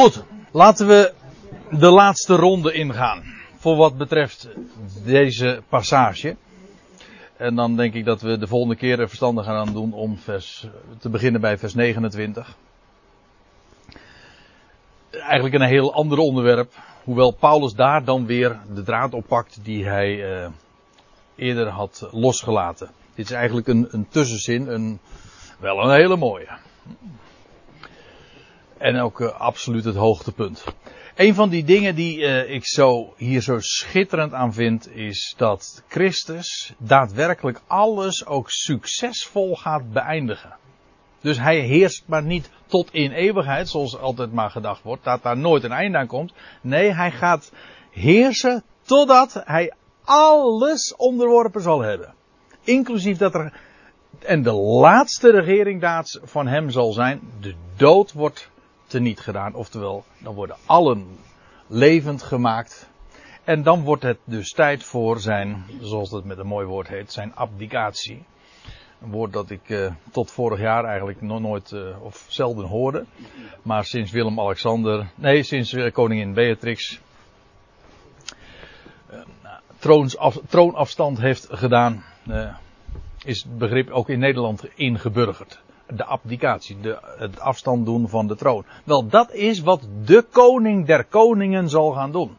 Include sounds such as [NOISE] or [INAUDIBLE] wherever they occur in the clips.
Goed, laten we de laatste ronde ingaan. Voor wat betreft deze passage. En dan denk ik dat we de volgende keer er verstandig gaan doen om vers, te beginnen bij vers 29. Eigenlijk een heel ander onderwerp. Hoewel Paulus daar dan weer de draad oppakt die hij uh, eerder had losgelaten. Dit is eigenlijk een, een tussenzin, een, wel een hele mooie. En ook uh, absoluut het hoogtepunt. Een van die dingen die uh, ik zo, hier zo schitterend aan vind, is dat Christus daadwerkelijk alles ook succesvol gaat beëindigen. Dus hij heerst maar niet tot in eeuwigheid, zoals altijd maar gedacht wordt, dat daar nooit een einde aan komt. Nee, hij gaat heersen totdat hij alles onderworpen zal hebben. Inclusief dat er, en de laatste regeringsdaad van hem zal zijn, de dood wordt teniet gedaan. Oftewel, dan worden allen levend gemaakt. En dan wordt het dus tijd voor zijn, zoals het met een mooi woord heet, zijn abdicatie. Een woord dat ik uh, tot vorig jaar eigenlijk nog nooit uh, of zelden hoorde. Maar sinds Willem-Alexander, nee, sinds uh, koningin Beatrix troonafstand heeft gedaan, is het begrip ook in Nederland ingeburgerd de abdicatie, de, het afstand doen van de troon. Wel, dat is wat de koning der koningen zal gaan doen.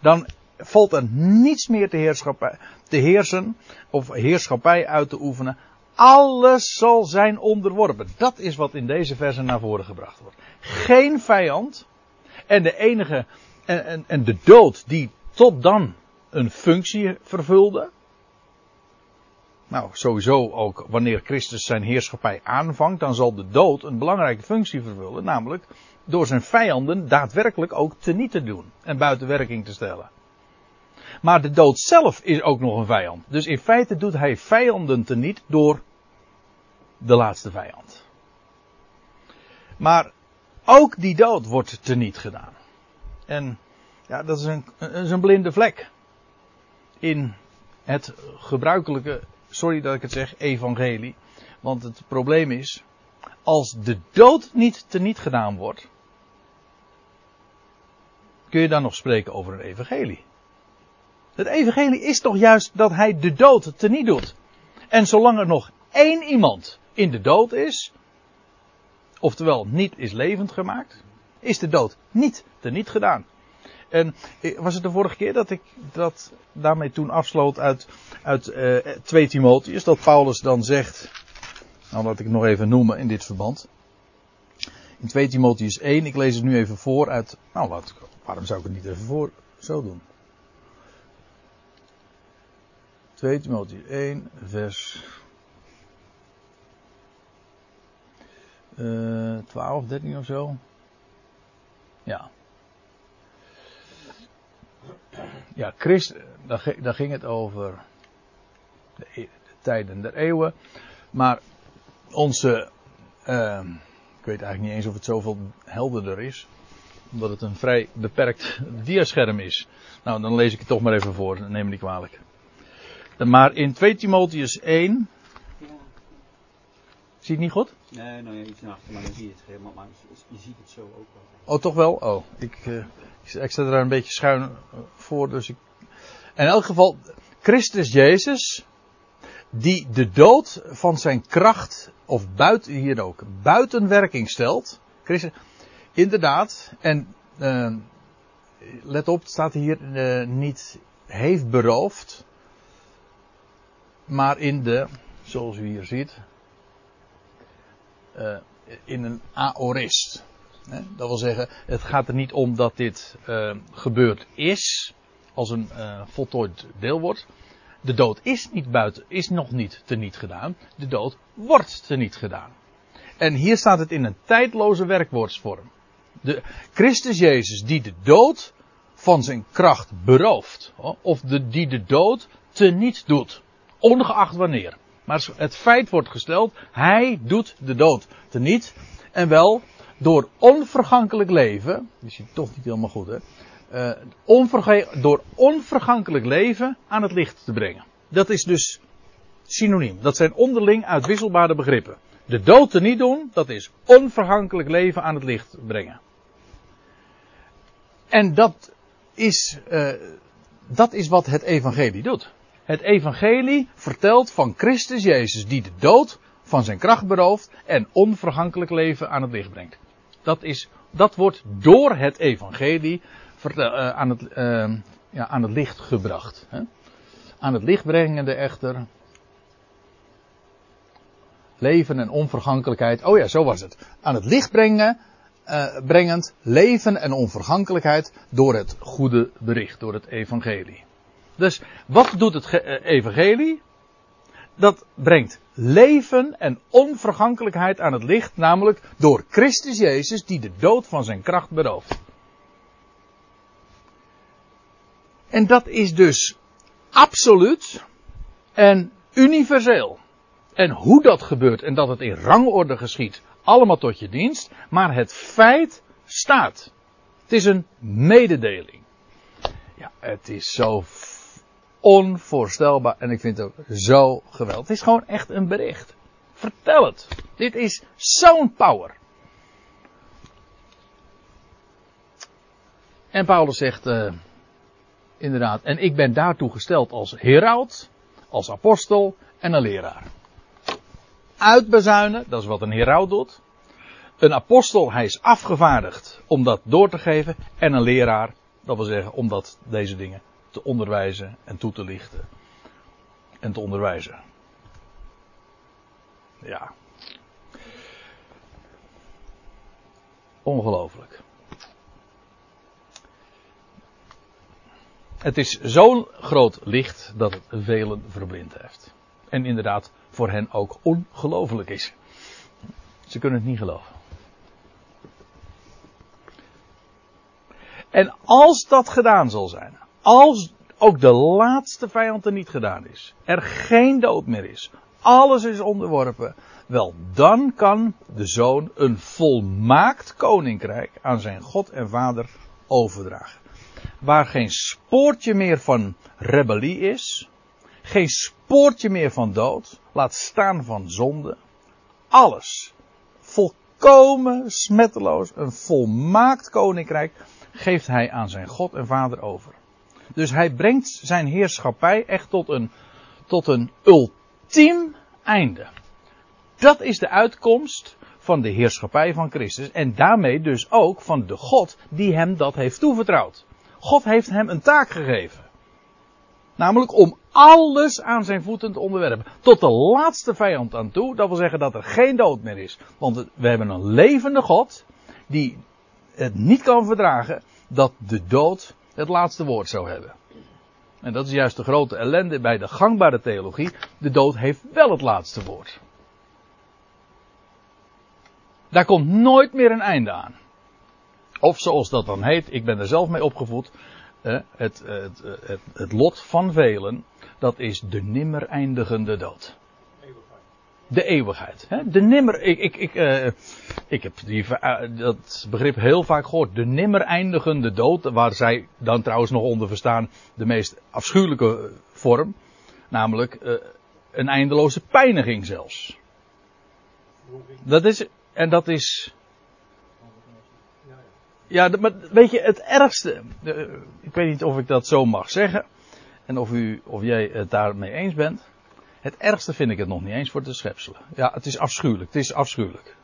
Dan valt er niets meer te, te heersen of heerschappij uit te oefenen. Alles zal zijn onderworpen. Dat is wat in deze verse naar voren gebracht wordt. Geen vijand. En de enige, en, en, en de dood die tot dan een functie vervulde. Nou, sowieso ook wanneer Christus zijn heerschappij aanvangt, dan zal de dood een belangrijke functie vervullen, namelijk door zijn vijanden daadwerkelijk ook teniet te doen en buiten werking te stellen. Maar de dood zelf is ook nog een vijand. Dus in feite doet hij vijanden teniet door de laatste vijand. Maar ook die dood wordt teniet gedaan. En ja, dat is een, dat is een blinde vlek in het gebruikelijke sorry dat ik het zeg, evangelie. Want het probleem is, als de dood niet teniet gedaan wordt, kun je dan nog spreken over een evangelie. Het evangelie is toch juist dat hij de dood teniet doet. En zolang er nog één iemand in de dood is, oftewel niet is levend gemaakt, is de dood niet teniet gedaan. En was het de vorige keer dat ik dat daarmee toen afsloot uit, uit uh, 2 Timotheus, dat Paulus dan zegt, nou laat ik het nog even noemen in dit verband. In 2 Timotheus 1, ik lees het nu even voor uit, nou wat, waarom zou ik het niet even voor zo doen? 2 Timotheus 1, vers uh, 12, 13 of zo. Ja, ja, Christ, daar, ging het over de, e-, de, tijden der eeuwen. Maar onze, uh, ik weet eigenlijk niet eens of het zoveel helderder is. Omdat het een vrij beperkt [LAUGHS] diascherm is. Nou, dan lees ik het toch maar even voor, neem me niet kwalijk. Maar in 2 Timotheus 1. Zie je het niet goed? Nee, nou ja, iets naar achter, maar dan zie je het helemaal. Maar je ziet het zo ook wel. Oh, toch wel? Oh, ik... Uh, ik zet er een beetje schuin voor, dus ik. In elk geval, Christus Jezus, die de dood van zijn kracht, of buiten, hier ook, buiten werking stelt. Christus, inderdaad, en uh, let op, het staat hier uh, niet heeft beroofd, maar in de, zoals u hier ziet, uh, in een aorist. Dat wil zeggen, het gaat er niet om dat dit uh, gebeurd is, als een uh, voltooid deel wordt. De dood is niet buiten, is nog niet teniet gedaan. De dood wordt teniet gedaan. En hier staat het in een tijdloze werkwoordsvorm. De Christus Jezus die de dood van zijn kracht berooft. Of de, die de dood teniet doet. Ongeacht wanneer. Maar het feit wordt gesteld, hij doet de dood teniet. En wel door onvergankelijk leven, die ziet toch niet helemaal goed hè, uh, door onvergankelijk leven aan het licht te brengen. Dat is dus synoniem. Dat zijn onderling uitwisselbare begrippen. De dood te niet doen, dat is onvergankelijk leven aan het licht brengen. En dat is, uh, dat is wat het evangelie doet. Het evangelie vertelt van Christus Jezus die de dood van zijn kracht berooft en onvergankelijk leven aan het licht brengt. Dat, is, dat wordt door het evangelie uh, aan, het, uh, ja, aan het licht gebracht. Hè? Aan het licht brengende echter leven en onvergankelijkheid. Oh ja, zo was het. Aan het licht brengen, uh, brengend leven en onvergankelijkheid door het goede bericht, door het evangelie. Dus wat doet het evangelie? Dat brengt leven en onvergankelijkheid aan het licht, namelijk door Christus Jezus die de dood van zijn kracht berooft. En dat is dus absoluut en universeel. En hoe dat gebeurt en dat het in rangorde geschiet, allemaal tot je dienst, maar het feit staat. Het is een mededeling. Ja, het is zo onvoorstelbaar en ik vind het zo geweldig. Het is gewoon echt een bericht. Vertel het. Dit is zo'n power. En Paulus zegt uh, inderdaad, en ik ben daartoe gesteld als heraut, als apostel en een leraar. Uitbezuinen, dat is wat een heraut doet. Een apostel, hij is afgevaardigd om dat door te geven. En een leraar, dat wil zeggen om dat, deze dingen te onderwijzen en toe te lichten. En te onderwijzen. Ja. Ongelooflijk. Het is zo'n groot licht dat het velen verblind heeft. En inderdaad voor hen ook ongelooflijk is. Ze kunnen het niet geloven. En als dat gedaan zal zijn, als ook de laatste vijand er niet gedaan is, er geen dood meer is, alles is onderworpen, wel dan kan de zoon een volmaakt koninkrijk aan zijn God en Vader overdragen. Waar geen spoortje meer van rebellie is, geen spoortje meer van dood, laat staan van zonde, alles volkomen smetteloos, een volmaakt koninkrijk geeft hij aan zijn God en Vader over. Dus hij brengt zijn heerschappij echt tot een, tot een ultiem einde. Dat is de uitkomst van de heerschappij van Christus en daarmee dus ook van de God die hem dat heeft toevertrouwd. God heeft hem een taak gegeven. Namelijk om alles aan zijn voeten te onderwerpen. Tot de laatste vijand aan toe. Dat wil zeggen dat er geen dood meer is. Want we hebben een levende God die het niet kan verdragen dat de dood het laatste woord zou hebben. En dat is juist de grote ellende bij de gangbare theologie. De dood heeft wel het laatste woord. Daar komt nooit meer een einde aan. Of zoals dat dan heet, ik ben er zelf mee opgevoed. Het, het, het, het, lot van velen, dat is de nimmer eindigende dood. De eeuwigheid. Hè? De nimmer, ik, ik, ik, uh, ik heb die, uh, dat begrip heel vaak gehoord. De nimmer eindigende dood, waar zij dan trouwens nog onder verstaan de meest afschuwelijke vorm. Namelijk uh, een eindeloze pijniging zelfs. Dat is, en dat is. Ja, maar weet je, het ergste. ik weet niet of ik dat zo mag zeggen. En of, u, of jij het daarmee eens bent. Het ergste vind ik het nog niet eens voor de schepselen. Ja, het is afschuwelijk. Het is afschuwelijk.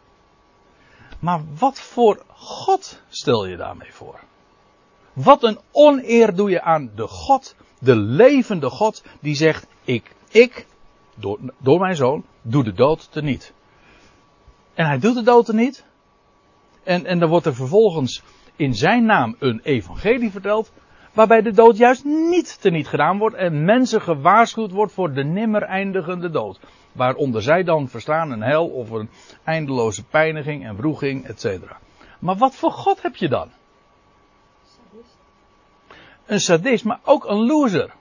Maar wat voor God stel je daarmee voor? Wat een oneer doe je aan de God, de levende God, die zegt: Ik, ik, door, door mijn zoon, doe de dood teniet. En hij doet de dood teniet. En, en dan wordt er vervolgens in zijn naam een evangelie verteld. Waarbij de dood juist niet teniet gedaan wordt en mensen gewaarschuwd wordt voor de nimmer eindigende dood. Waaronder zij dan verstaan een hel of een eindeloze pijniging en wroeging, etc. Maar wat voor God heb je dan? Een sadist, maar ook een loser.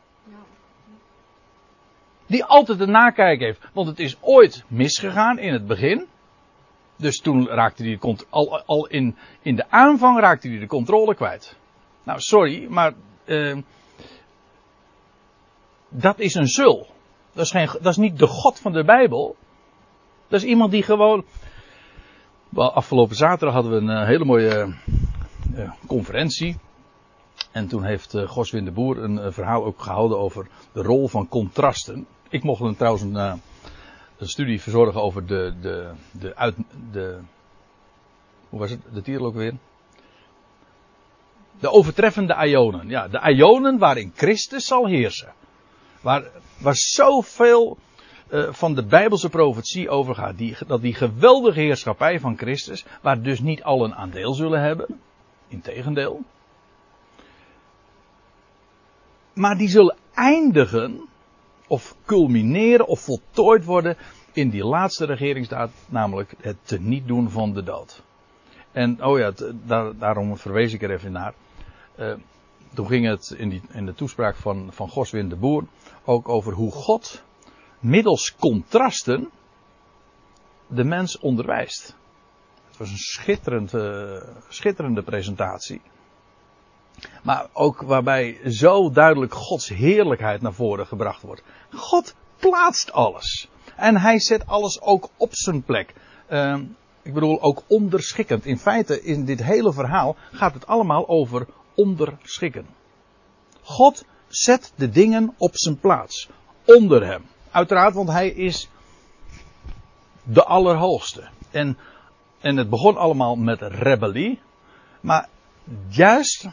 Die altijd een nakijk heeft. Want het is ooit misgegaan in het begin. Dus toen raakte hij al, al in, in de aanvang raakte hij de controle kwijt. Nou, sorry, maar uh, dat is een zul. Dat is, geen, dat is niet de God van de Bijbel. Dat is iemand die gewoon. Afgelopen zaterdag hadden we een uh, hele mooie uh, conferentie. En toen heeft uh, Goswin de Boer een verhaal ook gehouden over de rol van contrasten. Ik mocht hem trouwens een, een, studie verzorgen over de, de, de, uit, de, hoe was het, de titel ook weer? De overtreffende Ionen. Ja, de Ionen waarin Christus zal heersen. Waar, waar zoveel uh, van de Bijbelse profetie over gaat. Die, dat die geweldige heerschappij van Christus, waar dus niet allen aan deel zullen hebben. Integendeel. Maar die zullen eindigen, of culmineren, of voltooid worden in die laatste regeringsdaad, namelijk het teniet doen van de dood. En, oh ja, daar, daarom verwees ik er even naar. Uh, toen ging het in, die, in de toespraak van, van Goswin de Boer ook over hoe God middels contrasten de mens onderwijst. Het was een schitterend, uh, schitterende presentatie. Maar ook waarbij zo duidelijk Gods heerlijkheid naar voren gebracht wordt. God plaatst alles. En hij zet alles ook op zijn plek. Uh, ik bedoel ook onderschikkend. In feite, in dit hele verhaal gaat het allemaal over onderschikken. God zet de dingen op zijn plaats. Onder hem. Uiteraard, want hij is de Allerhoogste. En, en het begon allemaal met rebellie. Maar juist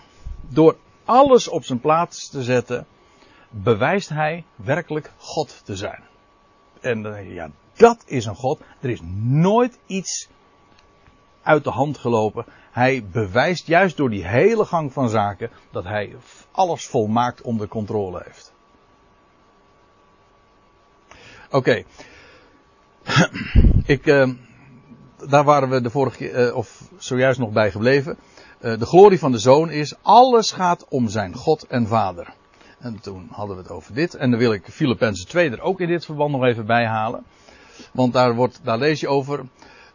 door alles op zijn plaats te zetten, bewijst hij werkelijk God te zijn. En ja, dat is een God. Er is nooit iets uit de hand gelopen. Hij bewijst juist door die hele gang van zaken dat hij alles volmaakt onder controle heeft. Oké. [CLEARS THROAT] Ik, uh, daar waren we de vorige keer, uh, of zojuist nog bij gebleven. Uh, de glorie van de zoon is, alles gaat om zijn God en vader. En toen hadden we het over dit. En dan wil ik Filippenzen 2 er ook in dit verband nog even bij halen. Want daar, wordt, daar lees je over,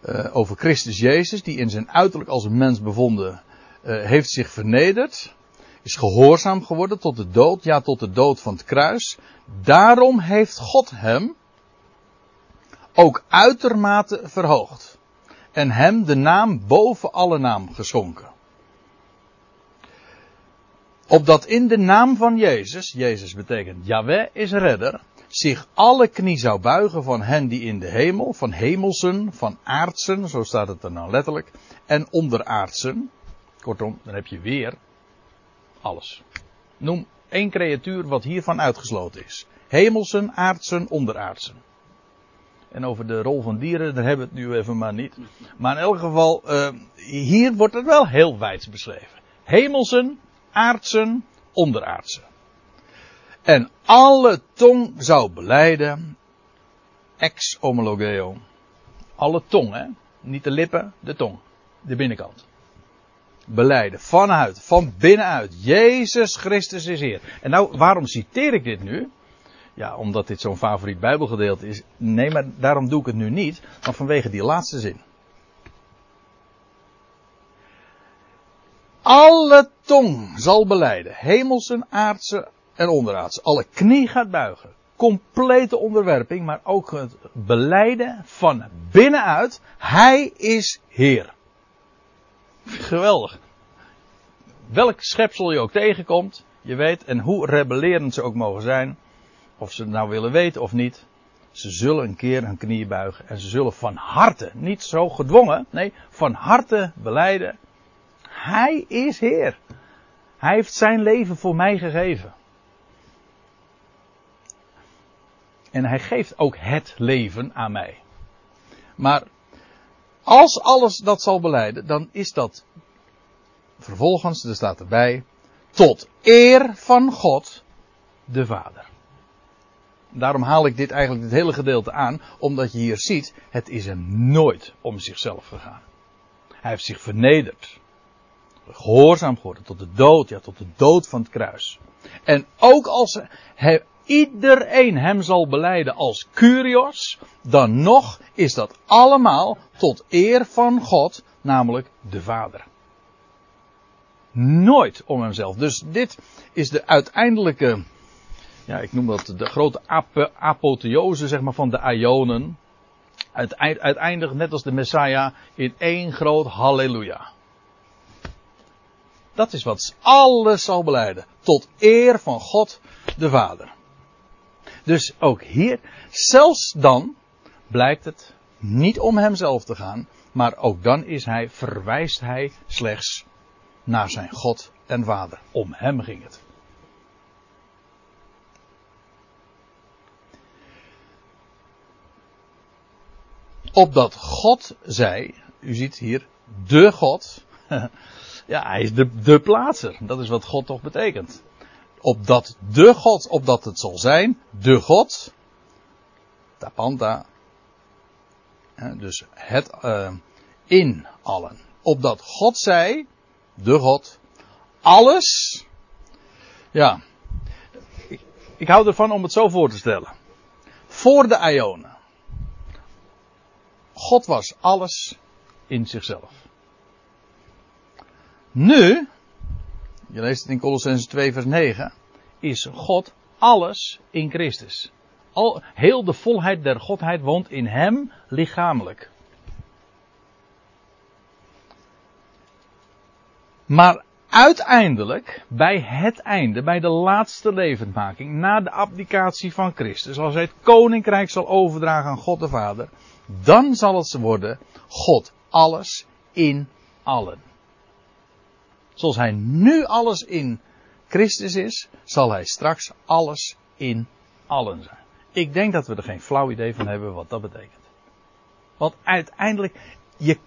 uh, over Christus Jezus, die in zijn uiterlijk als een mens bevonden, uh, heeft zich vernederd. Is gehoorzaam geworden tot de dood, ja tot de dood van het kruis. Daarom heeft God hem ook uitermate verhoogd. En hem de naam boven alle naam geschonken. Opdat in de naam van Jezus, Jezus betekent Yahweh is redder, zich alle knie zou buigen van hen die in de hemel, van hemelsen, van aardsen, zo staat het er nou letterlijk, en onderaardsen. Kortom, dan heb je weer alles. Noem één creatuur wat hiervan uitgesloten is. Hemelsen, aardsen, onderaardsen. En over de rol van dieren, daar hebben we het nu even maar niet. Maar in elk geval, uh, hier wordt het wel heel wijd beschreven. Hemelsen, aardsen, onderaardsen. En alle tong zou beleiden, ex homologeo. Alle tong, hè? Niet de lippen, de tong. De binnenkant. Beleiden, vanuit, van binnenuit. Jezus Christus is Heer. En nou, waarom citeer ik dit nu? Ja, omdat dit zo'n favoriet Bijbelgedeelte is. Nee, maar daarom doe ik het nu niet. Maar vanwege die laatste zin. Alle tong zal beleiden. Hemelsen, aardse en onderaardse. Alle knie gaat buigen. Complete onderwerping, maar ook het beleiden van binnenuit. Hij is Heer. Geweldig. Welk schepsel je ook tegenkomt, je weet, en hoe rebellerend ze ook mogen zijn, of ze het nou willen weten of niet, ze zullen een keer hun knieën buigen en ze zullen van harte, niet zo gedwongen, nee, van harte beleiden, Hij is Heer. Hij heeft zijn leven voor mij gegeven. En hij geeft ook het leven aan mij. Maar als alles dat zal beleiden, dan is dat vervolgens, er staat erbij, tot eer van God de Vader. Daarom haal ik dit eigenlijk dit hele gedeelte aan, omdat je hier ziet, het is hem nooit om zichzelf gegaan. Hij heeft zich vernederd. Gehoorzaam geworden tot de dood, ja tot de dood van het kruis. En ook als hij, iedereen hem zal beleiden als Curios, dan nog is dat allemaal tot eer van God, namelijk de Vader. Nooit om hemzelf. Dus dit is de uiteindelijke ja, ik noem dat de grote ap apotheose zeg maar, van de Ionen. Uiteindelijk, net als de Messiah, in één groot halleluja. Dat is wat alles zal beleiden. Tot eer van God de Vader. Dus ook hier, zelfs dan, blijkt het niet om hemzelf te gaan, maar ook dan is hij, verwijst hij slechts naar zijn God en Vader. Om hem ging het. Opdat God zei, u ziet hier, de God. [LAUGHS] ja, hij is de, de plaatser. Dat is wat God toch betekent. Opdat de God, opdat het zal zijn, de God. Tapanta. Dus het uh, in allen. Opdat God zei, de God, alles. Ja, ik, ik hou ervan om het zo voor te stellen. Voor de Ionen. God was alles in zichzelf. Nu, je leest het in Colossenses 2 vers 9, is God alles in Christus. Al, heel de volheid der Godheid woont in hem lichamelijk. Maar uiteindelijk, bij het einde, bij de laatste levendmaking, na de abdicatie van Christus, als hij het koninkrijk zal overdragen aan God de Vader, dan zal het worden God alles in allen. Zoals hij nu alles in Christus is, zal hij straks alles in allen zijn. Ik denk dat we er geen flauw idee van hebben wat dat betekent. Want uiteindelijk, je,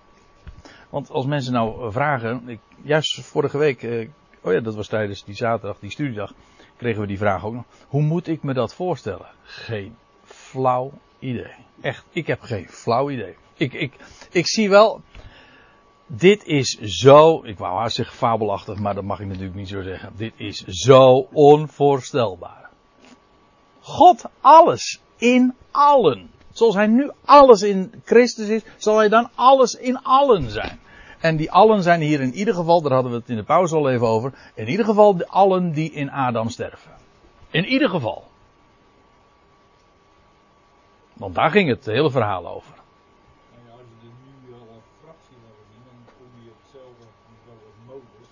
want als mensen nou vragen, ik, juist vorige week, eh, oh ja, dat was tijdens die zaterdag, die studiedag, kregen we die vraag ook nog. Hoe moet ik me dat voorstellen? Geen flauw idee. Echt, ik heb geen flauw idee. Ik, ik, ik zie wel, dit is zo, ik wou haast zeggen fabelachtig, maar dat mag ik natuurlijk niet zo zeggen. Dit is zo onvoorstelbaar. God alles in allen. Zoals hij nu alles in Christus is, zal hij dan alles in allen zijn. En die allen zijn hier in ieder geval, daar hadden we het in de pauze al even over, in ieder geval de allen die in Adam sterven. In ieder geval. Want daar ging het hele verhaal over. Nou ja, als je er nu wel een fractie van zien, dan kom je op hetzelfde niveau als Mozes,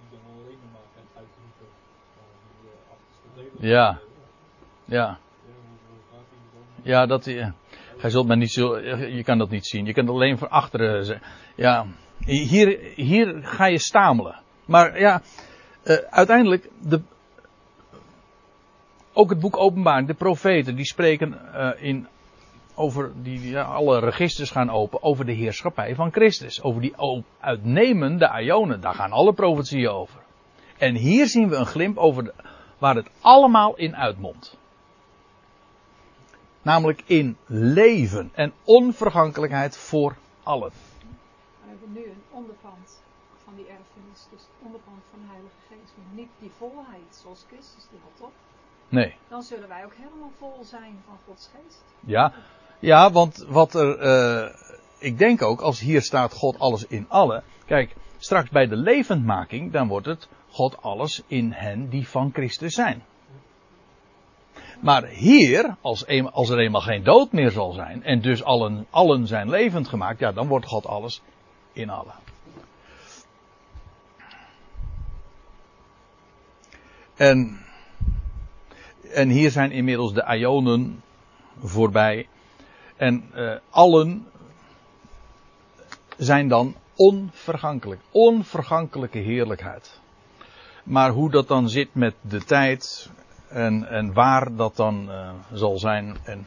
die dan alleen maar gaat uitroepen van die uh, achterste delen. Ja. Ja. Ja, dat, ja. Gij zult mij niet zo, je kan dat niet zien. Je kunt alleen van achteren, ja. Hier, hier ga je stamelen. Maar ja, eh, uiteindelijk, de, ook het boek Openbaring, de profeten, die spreken eh, in, over, die, ja, alle registers gaan open, over de heerschappij van Christus. Over die uitnemende Ionen, daar gaan alle profetieën over. En hier zien we een glimp over de, waar het allemaal in uitmondt. Namelijk in leven en onvergankelijkheid voor allen. We hebben nu een onderpand van die erfenis, dus het onderpand van de Heilige Geest. Maar niet die volheid zoals Christus die had, toch? Nee. Dan zullen wij ook helemaal vol zijn van Gods Geest. Ja, ja want wat er. eh, ik denk ook, als hier staat God alles in allen. Kijk, straks bij de levendmaking, dan wordt het God alles in hen die van Christus zijn. Maar hier, als, als er eenmaal geen dood meer zal zijn, en dus allen, allen zijn levend gemaakt, ja, dan wordt God alles in allen. En, en hier zijn inmiddels de Ionen voorbij. En eh, allen zijn dan onvergankelijk. Onvergankelijke heerlijkheid. Maar hoe dat dan zit met de tijd en, en waar dat dan eh, zal zijn. En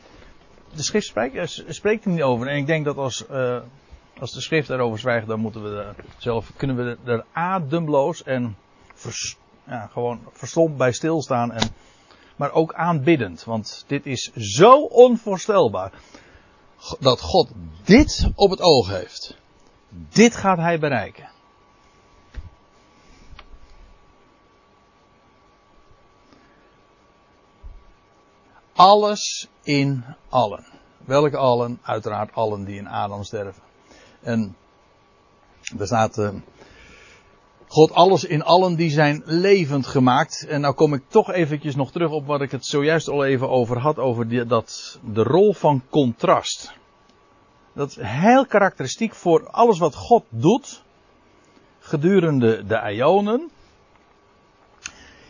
de schrift spreekt, eh, spreekt er niet over. En ik denk dat als, eh, als de schrift daarover zwijgt, dan moeten we zelf, kunnen we er ademloos en ja, gewoon verstomd bij stilstaan. En, maar ook aanbiddend. Want dit is zo onvoorstelbaar. Dat God dit op het oog heeft. Dit gaat hij bereiken. Alles in allen. Welke allen? Uiteraard allen die in Adam sterven. En er staat. eh, God alles in allen die zijn levend gemaakt. En nou kom ik toch eventjes nog terug op wat ik het zojuist al even over had. Over die, dat, de rol van contrast. Dat is heel karakteristiek voor alles wat God doet. gedurende de Ionen.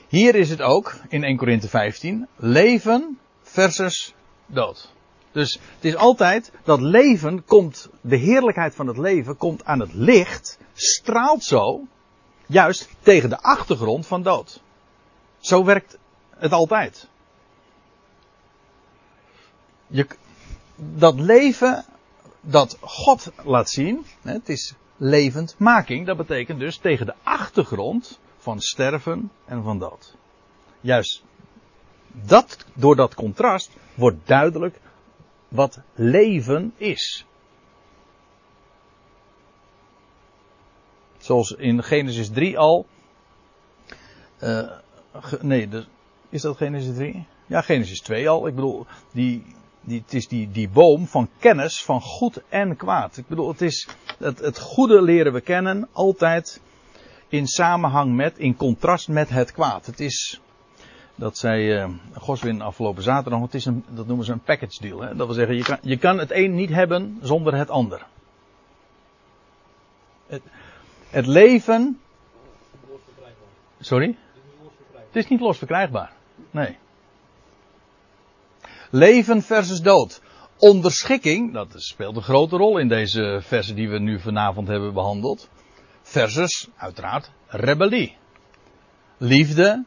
Hier is het ook, in 1 Korinthe 15, leven versus dood. Dus het is altijd dat leven komt, de heerlijkheid van het leven komt aan het licht, straalt zo, juist tegen de achtergrond van dood. Zo werkt het altijd. Je, dat leven dat God laat zien, het is levendmaking, dat betekent dus tegen de achtergrond van sterven en van dood. Juist dat, door dat contrast wordt duidelijk wat leven is. Zoals in Genesis 3 al. Uh, nee, is dat Genesis 3? Ja, Genesis 2 al. Ik bedoel, die, die, het is die, die boom van kennis van goed en kwaad. Ik bedoel, het is het, het goede leren we kennen altijd in samenhang met, in contrast met het kwaad. Het is, dat zei uh, Goswin afgelopen zaterdag, het is een, dat noemen ze een package deal. Hè? Dat wil zeggen, je kan, je kan het een niet hebben zonder het ander. Het, het leven. Sorry? Het is niet los verkrijgbaar. Nee. Leven versus dood. Onderschikking, dat speelt een grote rol in deze versen die we nu vanavond hebben behandeld. Versus, uiteraard, rebellie. Liefde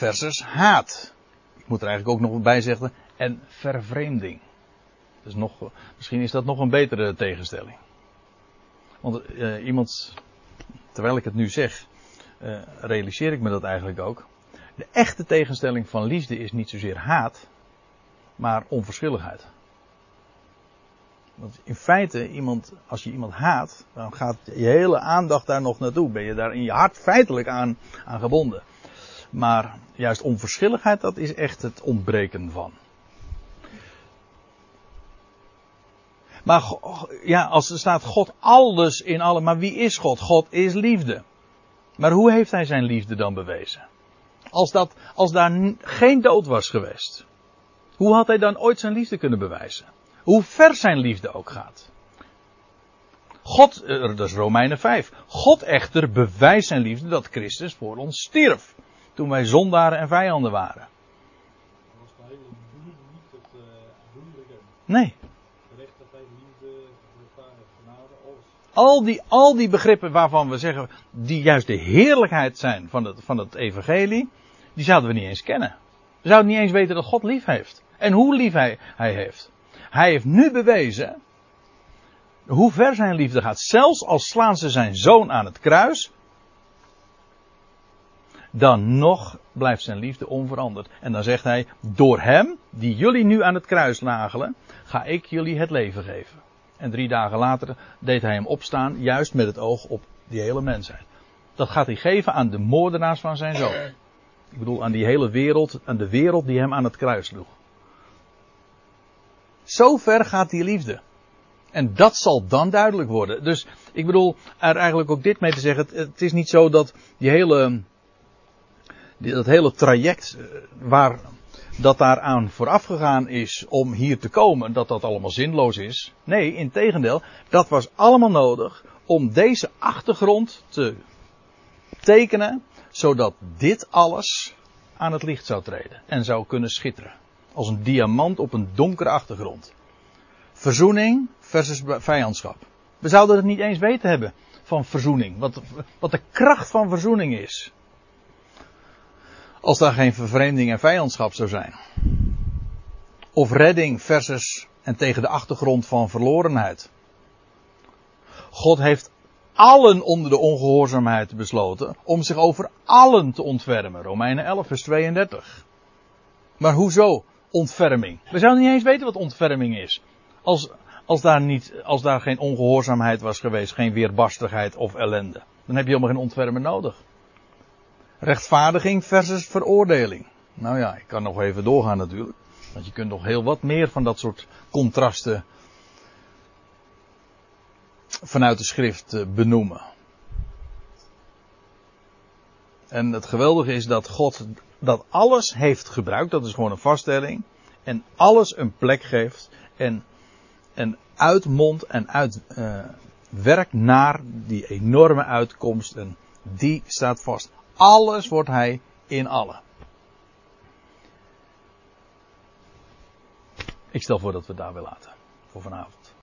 versus haat. Ik moet er eigenlijk ook nog bij zeggen, en vervreemding. Dus nog, misschien is dat nog een betere tegenstelling. Want uh, iemand, terwijl ik het nu zeg, uh, realiseer ik me dat eigenlijk ook. De echte tegenstelling van liefde is niet zozeer haat, maar onverschilligheid. Want in feite, iemand, als je iemand haat, dan gaat je hele aandacht daar nog naartoe. Ben je daar in je hart feitelijk aan, aan gebonden. Maar juist onverschilligheid, dat is echt het ontbreken van. Maar ja, als er staat God alles in alle, maar wie is God? God is liefde. Maar hoe heeft hij zijn liefde dan bewezen? Als, dat, als daar geen dood was geweest. Hoe had hij dan ooit zijn liefde kunnen bewijzen? Hoe ver zijn liefde ook gaat. God, eh, dat is Romeinen 5. God echter bewijst zijn liefde dat Christus voor ons stierf. Toen wij zondaren en vijanden waren. Uh, Nee. Al die, al die begrippen waarvan we zeggen, die juist de heerlijkheid zijn van het, van het evangelie, die zouden we niet eens kennen. We zouden niet eens weten dat God lief heeft. En hoe lief hij, hij heeft. Hij heeft nu bewezen hoe ver zijn liefde gaat. Zelfs als slaan ze zijn zoon aan het kruis, dan nog blijft zijn liefde onveranderd. En dan zegt hij, door hem, die jullie nu aan het kruis nagelen, ga ik jullie het leven geven. En drie dagen later deed hij hem opstaan, juist met het oog op die hele mensheid. Dat gaat hij geven aan de moordenaars van zijn zoon. Ik bedoel aan die hele wereld, aan de wereld die hem aan het kruis sloeg. Zo ver gaat die liefde. En dat zal dan duidelijk worden. Dus ik bedoel er eigenlijk ook dit mee te zeggen. Het, is niet zo dat die hele, dat hele traject eh, waar dat daaraan vooraf gegaan is om hier te komen, dat dat allemaal zinloos is. Nee, in tegendeel, dat was allemaal nodig om deze achtergrond te tekenen, zodat dit alles aan het licht zou treden en zou kunnen schitteren. Als een diamant op een donkere achtergrond. Verzoening versus vijandschap. We zouden het niet eens weten hebben van verzoening. Wat, wat de kracht van verzoening is. Als daar geen vervreemding en vijandschap zou zijn. Of redding versus en tegen de achtergrond van verlorenheid. God heeft allen onder de ongehoorzaamheid besloten om zich over allen te ontfermen. Romeinen 11 vers 32. Maar hoezo? ontferming. We zouden niet eens weten wat ontferming is. Als, als, daar niet, als daar geen ongehoorzaamheid was geweest, geen weerbarstigheid of ellende. Dan heb je helemaal geen ontfermen nodig. Rechtvaardiging versus veroordeling. Nou ja, ik kan nog even doorgaan natuurlijk. Want je kunt nog heel wat meer van dat soort contrasten vanuit de schrift eh, benoemen. En het geweldige is dat God dat alles heeft gebruikt, dat is gewoon een vaststelling, en alles een plek geeft en, en uitmondt en uit, uh, werkt naar die enorme uitkomst en die staat vast. Alles wordt hij in allen. Ik stel voor dat we daar weer laten. Voor vanavond.